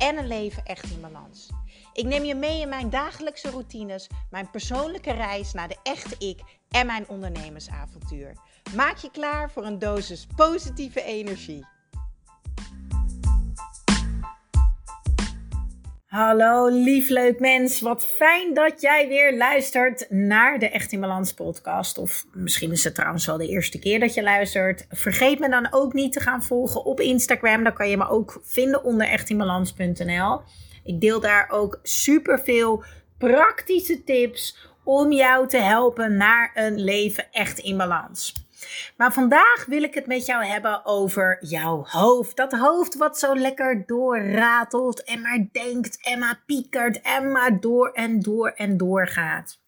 en een leven echt in balans. Ik neem je mee in mijn dagelijkse routines, mijn persoonlijke reis naar de echte ik en mijn ondernemersavontuur. Maak je klaar voor een dosis positieve energie. Hallo lief leuk mens, wat fijn dat jij weer luistert naar de Echt in Balans podcast. Of misschien is het trouwens wel de eerste keer dat je luistert. Vergeet me dan ook niet te gaan volgen op Instagram. Dan kan je me ook vinden onder echtinbalans.nl. Ik deel daar ook super veel praktische tips om jou te helpen naar een leven echt in balans. Maar vandaag wil ik het met jou hebben over jouw hoofd. Dat hoofd wat zo lekker doorratelt en maar denkt en maar piekert en maar door en door en door gaat.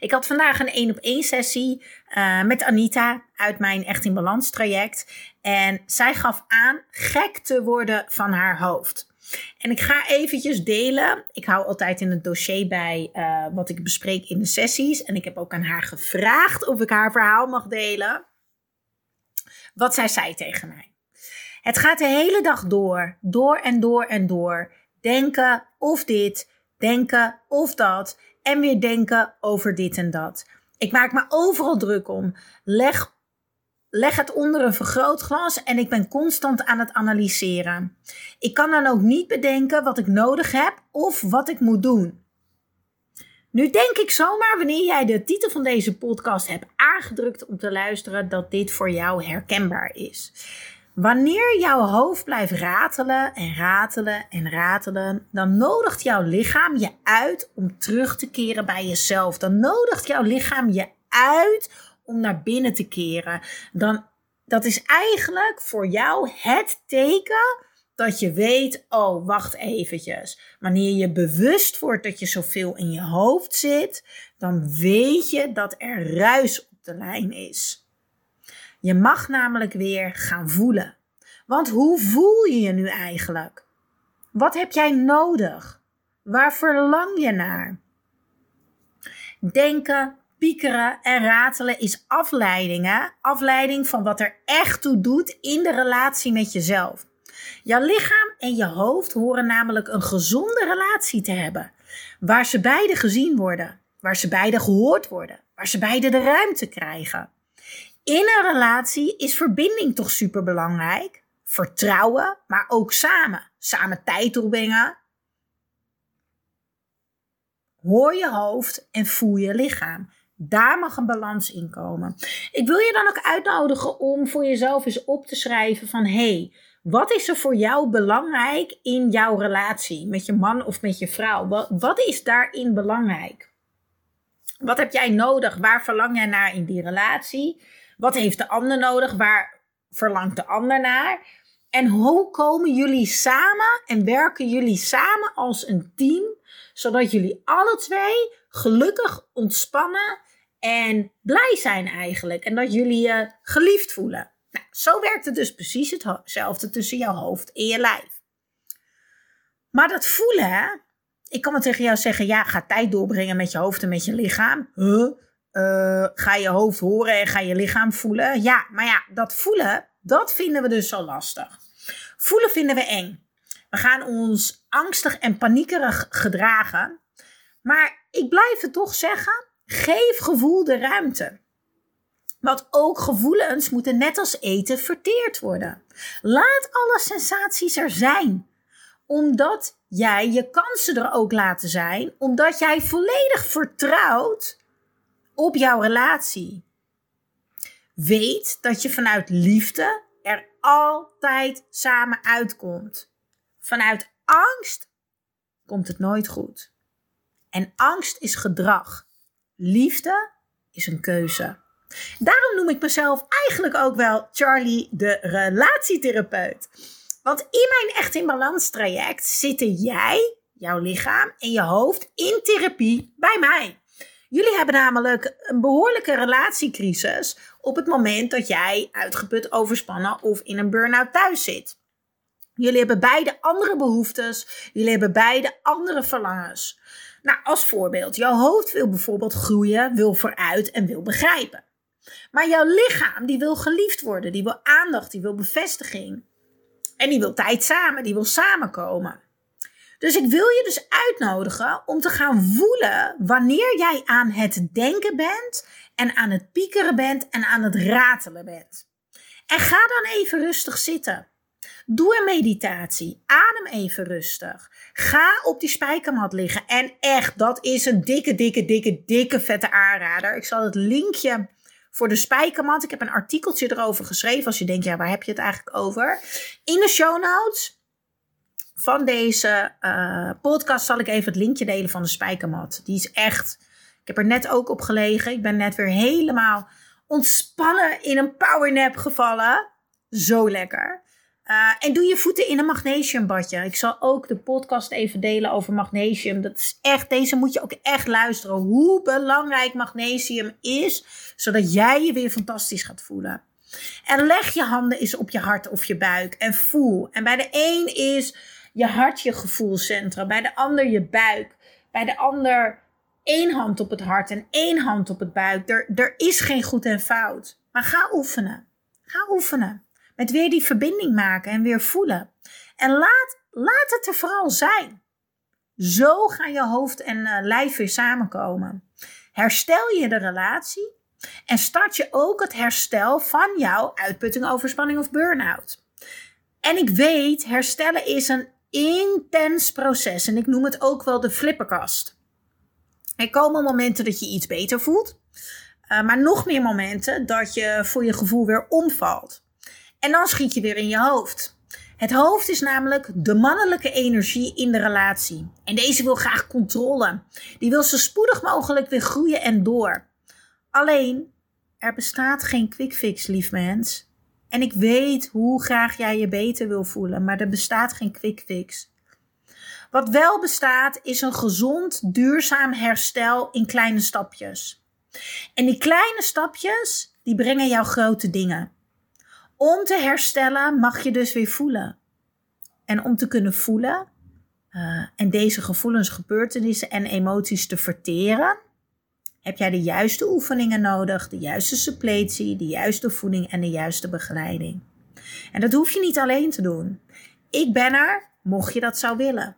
Ik had vandaag een één op één sessie uh, met Anita uit mijn Echt in Balans traject. En zij gaf aan gek te worden van haar hoofd. En ik ga eventjes delen. Ik hou altijd in het dossier bij uh, wat ik bespreek in de sessies. En ik heb ook aan haar gevraagd of ik haar verhaal mag delen. Wat zij zei tegen mij. Het gaat de hele dag door, door en door en door. Denken of dit, denken of dat. En weer denken over dit en dat. Ik maak me overal druk om. Leg leg het onder een vergrootglas en ik ben constant aan het analyseren. Ik kan dan ook niet bedenken wat ik nodig heb of wat ik moet doen. Nu denk ik zomaar wanneer jij de titel van deze podcast hebt aangedrukt om te luisteren dat dit voor jou herkenbaar is. Wanneer jouw hoofd blijft ratelen en ratelen en ratelen, dan nodigt jouw lichaam je uit om terug te keren bij jezelf. Dan nodigt jouw lichaam je uit om naar binnen te keren, dan dat is eigenlijk voor jou het teken dat je weet, oh, wacht eventjes. Wanneer je bewust wordt dat je zoveel in je hoofd zit, dan weet je dat er ruis op de lijn is. Je mag namelijk weer gaan voelen. Want hoe voel je je nu eigenlijk? Wat heb jij nodig? Waar verlang je naar? Denken, piekeren en ratelen is afleiding. Hè? Afleiding van wat er echt toe doet in de relatie met jezelf. Jouw lichaam en je hoofd horen namelijk een gezonde relatie te hebben. Waar ze beide gezien worden. Waar ze beide gehoord worden. Waar ze beide de ruimte krijgen. In een relatie is verbinding toch super belangrijk. Vertrouwen, maar ook samen. Samen tijd doorbrengen. Hoor je hoofd en voel je lichaam. Daar mag een balans in komen. Ik wil je dan ook uitnodigen om voor jezelf eens op te schrijven van hey, wat is er voor jou belangrijk in jouw relatie met je man of met je vrouw? Wat, is daarin belangrijk? Wat heb jij nodig? Waar verlang jij naar in die relatie? Wat heeft de ander nodig? Waar verlangt de ander naar? En hoe komen jullie samen en werken jullie samen als een team, zodat jullie alle twee gelukkig, ontspannen en blij zijn eigenlijk. En dat jullie je geliefd voelen. Nou, zo werkt het dus precies hetzelfde tussen jouw hoofd en je lijf. Maar dat voelen? Ik kan wel tegen jou zeggen, ja, ga tijd doorbrengen met je hoofd en met je lichaam. Uh, ga je hoofd horen en ga je lichaam voelen. Ja, maar ja, dat voelen, dat vinden we dus zo lastig. Voelen vinden we eng. We gaan ons angstig en paniekerig gedragen. Maar ik blijf het toch zeggen, Geef gevoel de ruimte. Want ook gevoelens moeten net als eten verteerd worden. Laat alle sensaties er zijn. Omdat jij je kansen er ook laten zijn. Omdat jij volledig vertrouwt op jouw relatie. Weet dat je vanuit liefde er altijd samen uitkomt. Vanuit angst komt het nooit goed. En angst is gedrag. Liefde is een keuze. Daarom noem ik mezelf eigenlijk ook wel Charlie de relatietherapeut. Want in mijn Echt in Balans traject zitten jij, jouw lichaam en je hoofd in therapie bij mij. Jullie hebben namelijk een behoorlijke relatiecrisis op het moment dat jij uitgeput, overspannen of in een burn-out thuis zit. Jullie hebben beide andere behoeftes, jullie hebben beide andere verlangens. Nou, als voorbeeld, jouw hoofd wil bijvoorbeeld groeien, wil vooruit en wil begrijpen. Maar jouw lichaam die wil geliefd worden, die wil aandacht, die wil bevestiging. En die wil tijd samen, die wil samenkomen. Dus ik wil je dus uitnodigen om te gaan voelen wanneer jij aan het denken bent en aan het piekeren bent en aan het ratelen bent. En ga dan even rustig zitten. Doe een meditatie. Adem even rustig. Ga op die spijkermat liggen. En echt, dat is een dikke, dikke, dikke, dikke vette aanrader. Ik zal het linkje voor de spijkermat. Ik heb een artikeltje erover geschreven. Als je denkt, ja, waar heb je het eigenlijk over? In de show notes van deze uh, podcast zal ik even het linkje delen van de spijkermat. Die is echt. Ik heb er net ook op gelegen. Ik ben net weer helemaal ontspannen in een powernap gevallen. Zo lekker. Uh, en doe je voeten in een magnesiumbadje. Ik zal ook de podcast even delen over magnesium. Dat is echt, deze moet je ook echt luisteren. Hoe belangrijk magnesium is, zodat jij je weer fantastisch gaat voelen. En leg je handen eens op je hart of je buik en voel. En bij de een is je hart je gevoelscentrum, bij de ander je buik, bij de ander één hand op het hart en één hand op het buik. Er, er is geen goed en fout. Maar ga oefenen. Ga oefenen. Met weer die verbinding maken en weer voelen. En laat, laat het er vooral zijn. Zo gaan je hoofd en uh, lijf weer samenkomen. Herstel je de relatie en start je ook het herstel van jouw uitputting, overspanning of burn-out. En ik weet, herstellen is een intens proces en ik noem het ook wel de flipperkast. Er komen momenten dat je iets beter voelt, uh, maar nog meer momenten dat je voor je gevoel weer omvalt. En dan schiet je weer in je hoofd. Het hoofd is namelijk de mannelijke energie in de relatie. En deze wil graag controle. Die wil zo spoedig mogelijk weer groeien en door. Alleen, er bestaat geen quick fix, lief mens. En ik weet hoe graag jij je beter wil voelen, maar er bestaat geen quick fix. Wat wel bestaat, is een gezond, duurzaam herstel in kleine stapjes. En die kleine stapjes, die brengen jou grote dingen. Om te herstellen mag je dus weer voelen. En om te kunnen voelen uh, en deze gevoelens, gebeurtenissen en emoties te verteren, heb jij de juiste oefeningen nodig, de juiste suppletie, de juiste voeding en de juiste begeleiding. En dat hoef je niet alleen te doen. Ik ben er, mocht je dat zou willen.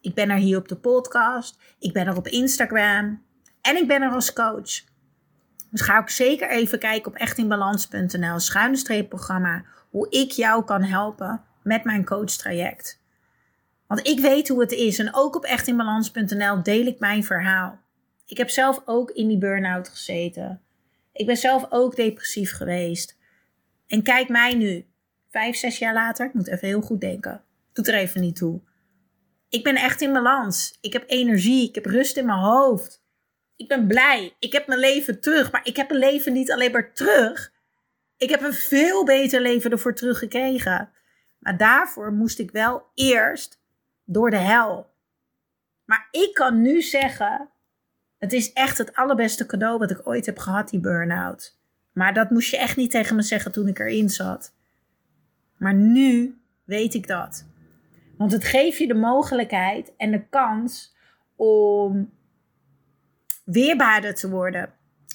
Ik ben er hier op de podcast, ik ben er op Instagram en ik ben er als coach. Dus ga ook zeker even kijken op echtinbalans.nl schuine streepprogramma hoe ik jou kan helpen met mijn coachtraject. Want ik weet hoe het is en ook op echtinbalans.nl deel ik mijn verhaal. Ik heb zelf ook in die burn-out gezeten. Ik ben zelf ook depressief geweest. En kijk mij nu, vijf, zes jaar later, ik moet even heel goed denken. Doet er even niet toe. Ik ben echt in balans. Ik heb energie, ik heb rust in mijn hoofd. Ik ben blij. Ik heb mijn leven terug. Maar ik heb een leven niet alleen maar terug. Ik heb een veel beter leven ervoor teruggekregen. Maar daarvoor moest ik wel eerst door de hel. Maar ik kan nu zeggen het is echt het allerbeste cadeau wat ik ooit heb gehad, die burn-out. Maar dat moest je echt niet tegen me zeggen toen ik erin zat. Maar nu weet ik dat. Want het geeft je de mogelijkheid en de kans om weerbaarder te worden,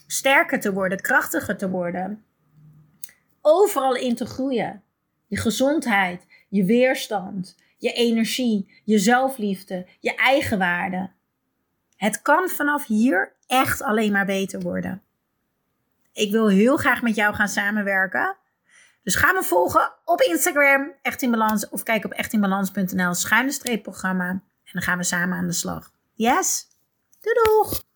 sterker te worden, krachtiger te worden. Overal in te groeien. Je gezondheid, je weerstand, je energie, je zelfliefde, je eigenwaarde. Het kan vanaf hier echt alleen maar beter worden. Ik wil heel graag met jou gaan samenwerken. Dus ga me volgen op Instagram, Echt in Balans, of kijk op echtinbalans.nl schuine streepprogramma. En dan gaan we samen aan de slag. Yes? Doei doeg!